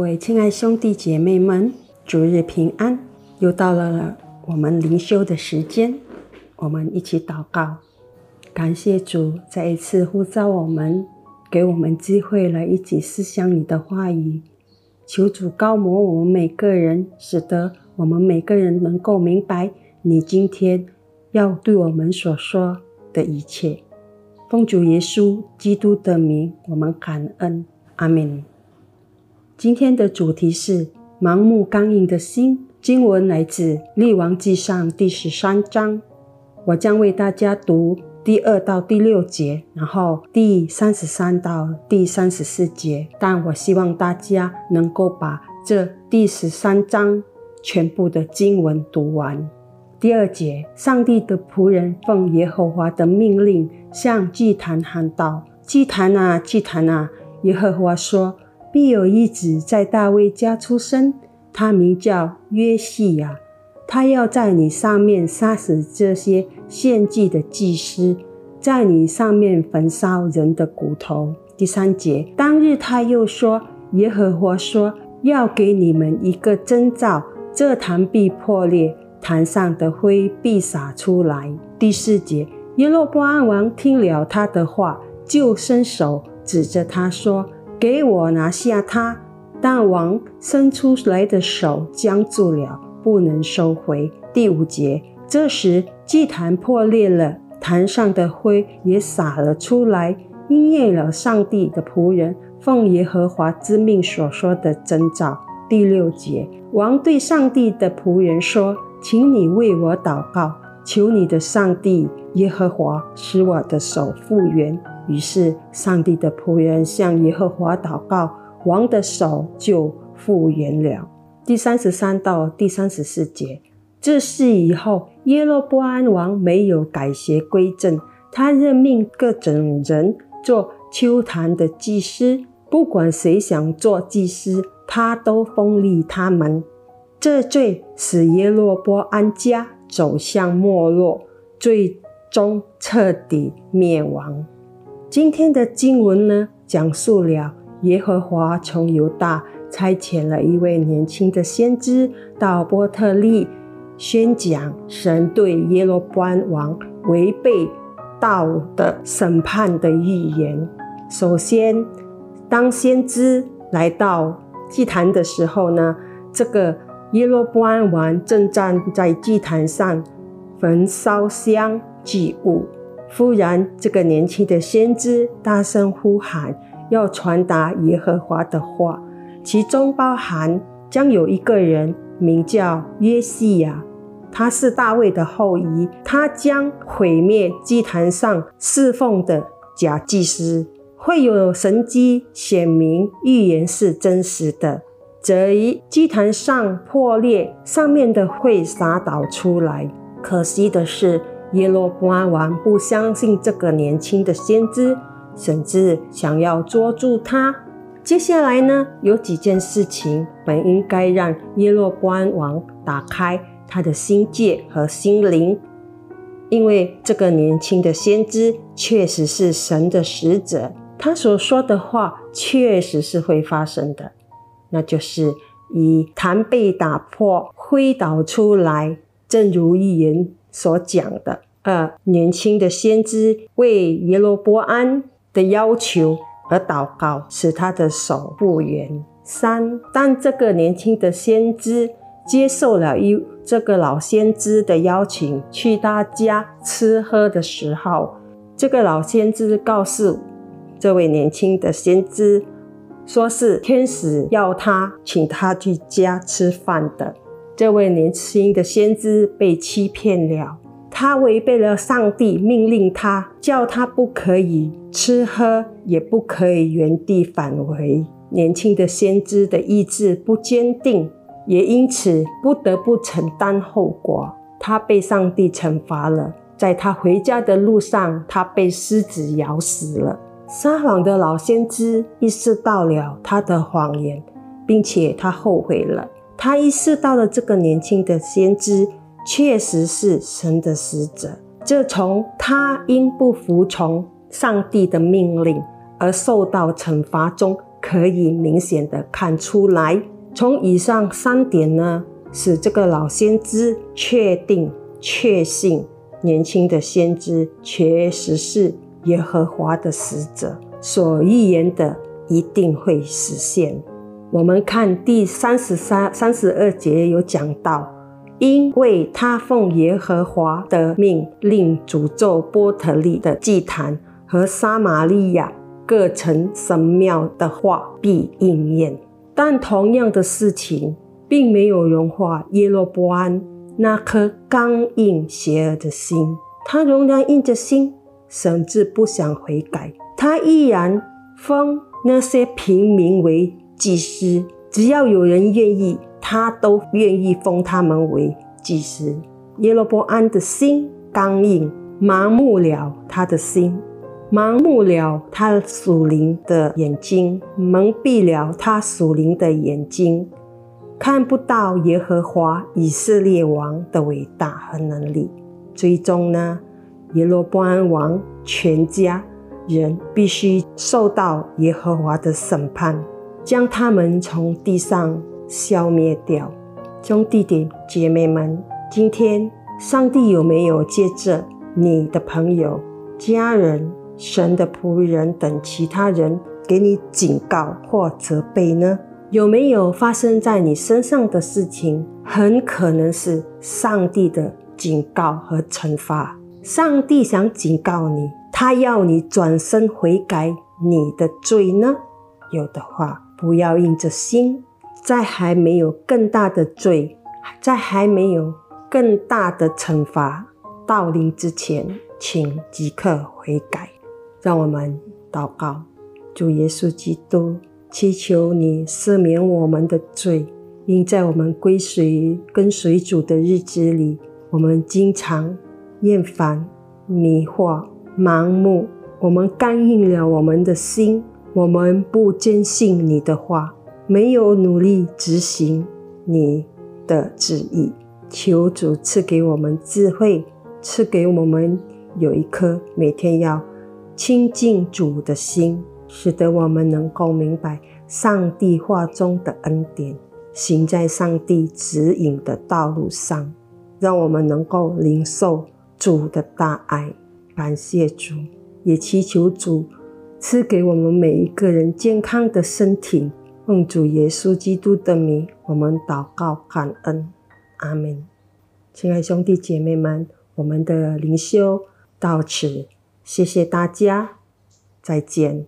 各位亲爱兄弟姐妹们，主日平安！又到了我们灵修的时间，我们一起祷告，感谢主再一次呼召我们，给我们机会来一起思想你的话语。求主高摩我们每个人，使得我们每个人能够明白你今天要对我们所说的一切。奉主耶稣基督的名，我们感恩，阿门。今天的主题是盲目刚硬的心。经文来自《列王记上》第十三章。我将为大家读第二到第六节，然后第三十三到第三十四节。但我希望大家能够把这第十三章全部的经文读完。第二节，上帝的仆人奉耶和华的命令向祭坛喊道：“祭坛啊，祭坛啊！”耶和华说。必有一子在大卫家出生，他名叫约西亚。他要在你上面杀死这些献祭的祭司，在你上面焚烧人的骨头。第三节，当日他又说：“耶和华说要给你们一个征兆，这坛必破裂，坛上的灰必洒出来。”第四节，耶罗波安王听了他的话，就伸手指着他说。给我拿下他！但王伸出来的手僵住了，不能收回。第五节，这时祭坛破裂了，坛上的灰也洒了出来，应验了上帝的仆人奉耶和华之命所说的征兆。第六节，王对上帝的仆人说：“请你为我祷告，求你的上帝耶和华使我的手复原。”于是，上帝的仆人向耶和华祷告，王的手就复原了。第三十三到第三十四节，这事以后，耶罗波安王没有改邪归正，他任命各种人做秋坛的祭司，不管谁想做祭司，他都封立他们。这罪使耶罗波安家走向没落，最终彻底灭亡。今天的经文呢，讲述了耶和华从犹大差遣了一位年轻的先知到波特利，宣讲神对耶罗波安王违背道的审判的预言。首先，当先知来到祭坛的时候呢，这个耶罗波安王正站在祭坛上焚烧香祭物。忽然，这个年轻的先知大声呼喊，要传达耶和华的话，其中包含将有一个人名叫约西亚，他是大卫的后裔，他将毁灭祭坛上侍奉的假祭司，会有神机显明预言是真实的，则祭坛上破裂，上面的会洒倒出来。可惜的是。耶罗波安王不相信这个年轻的先知，甚至想要捉住他。接下来呢，有几件事情本应该让耶罗波安王打开他的心界和心灵，因为这个年轻的先知确实是神的使者，他所说的话确实是会发生的，那就是以坛被打破、挥倒出来，正如预言。所讲的，呃，年轻的先知为耶罗波安的要求而祷告，使他的手复原。三，当这个年轻的先知接受了一这个老先知的邀请去他家吃喝的时候，这个老先知告诉这位年轻的先知，说是天使要他请他去家吃饭的。这位年轻的先知被欺骗了，他违背了上帝命令他，叫他不可以吃喝，也不可以原地返回。年轻的先知的意志不坚定，也因此不得不承担后果。他被上帝惩罚了，在他回家的路上，他被狮子咬死了。撒谎的老先知意识到了他的谎言，并且他后悔了。他意识到了这个年轻的先知确实是神的使者，这从他因不服从上帝的命令而受到惩罚中可以明显的看出来。从以上三点呢，使这个老先知确定、确信，年轻的先知确实是耶和华的使者，所预言的一定会实现。我们看第三十三、三十二节有讲到，因为他奉耶和华的命令诅咒波特利的祭坛和撒玛利亚各城神庙的话必应验。但同样的事情并没有融化耶罗波安那颗刚硬邪恶的心，他仍然硬着心，甚至不想悔改。他依然封那些平民为祭司，只要有人愿意，他都愿意封他们为祭司。耶罗波安的心刚硬，麻木了他的心。盲目了他属灵的眼睛，蒙蔽了他属灵的眼睛，看不到耶和华以色列王的伟大和能力。最终呢，耶罗波安王全家人必须受到耶和华的审判，将他们从地上消灭掉。兄弟姐妹们，今天上帝有没有借着你的朋友、家人？神的仆人等其他人给你警告或责备呢？有没有发生在你身上的事情，很可能是上帝的警告和惩罚。上帝想警告你，他要你转身悔改你的罪呢？有的话，不要硬着心，在还没有更大的罪，在还没有更大的惩罚到临之前，请即刻悔改。让我们祷告，主耶稣基督，祈求你赦免我们的罪，因在我们归随跟随主的日子里，我们经常厌烦、迷惑、盲目，我们干硬了我们的心，我们不坚信你的话，没有努力执行你的旨意。求主赐给我们智慧，赐给我们有一颗每天要。亲近主的心，使得我们能够明白上帝话中的恩典，行在上帝指引的道路上，让我们能够领受主的大爱。感谢主，也祈求主赐给我们每一个人健康的身体。奉主耶稣基督的名，我们祷告感恩，阿门。亲爱兄弟姐妹们，我们的灵修到此。谢谢大家，再见。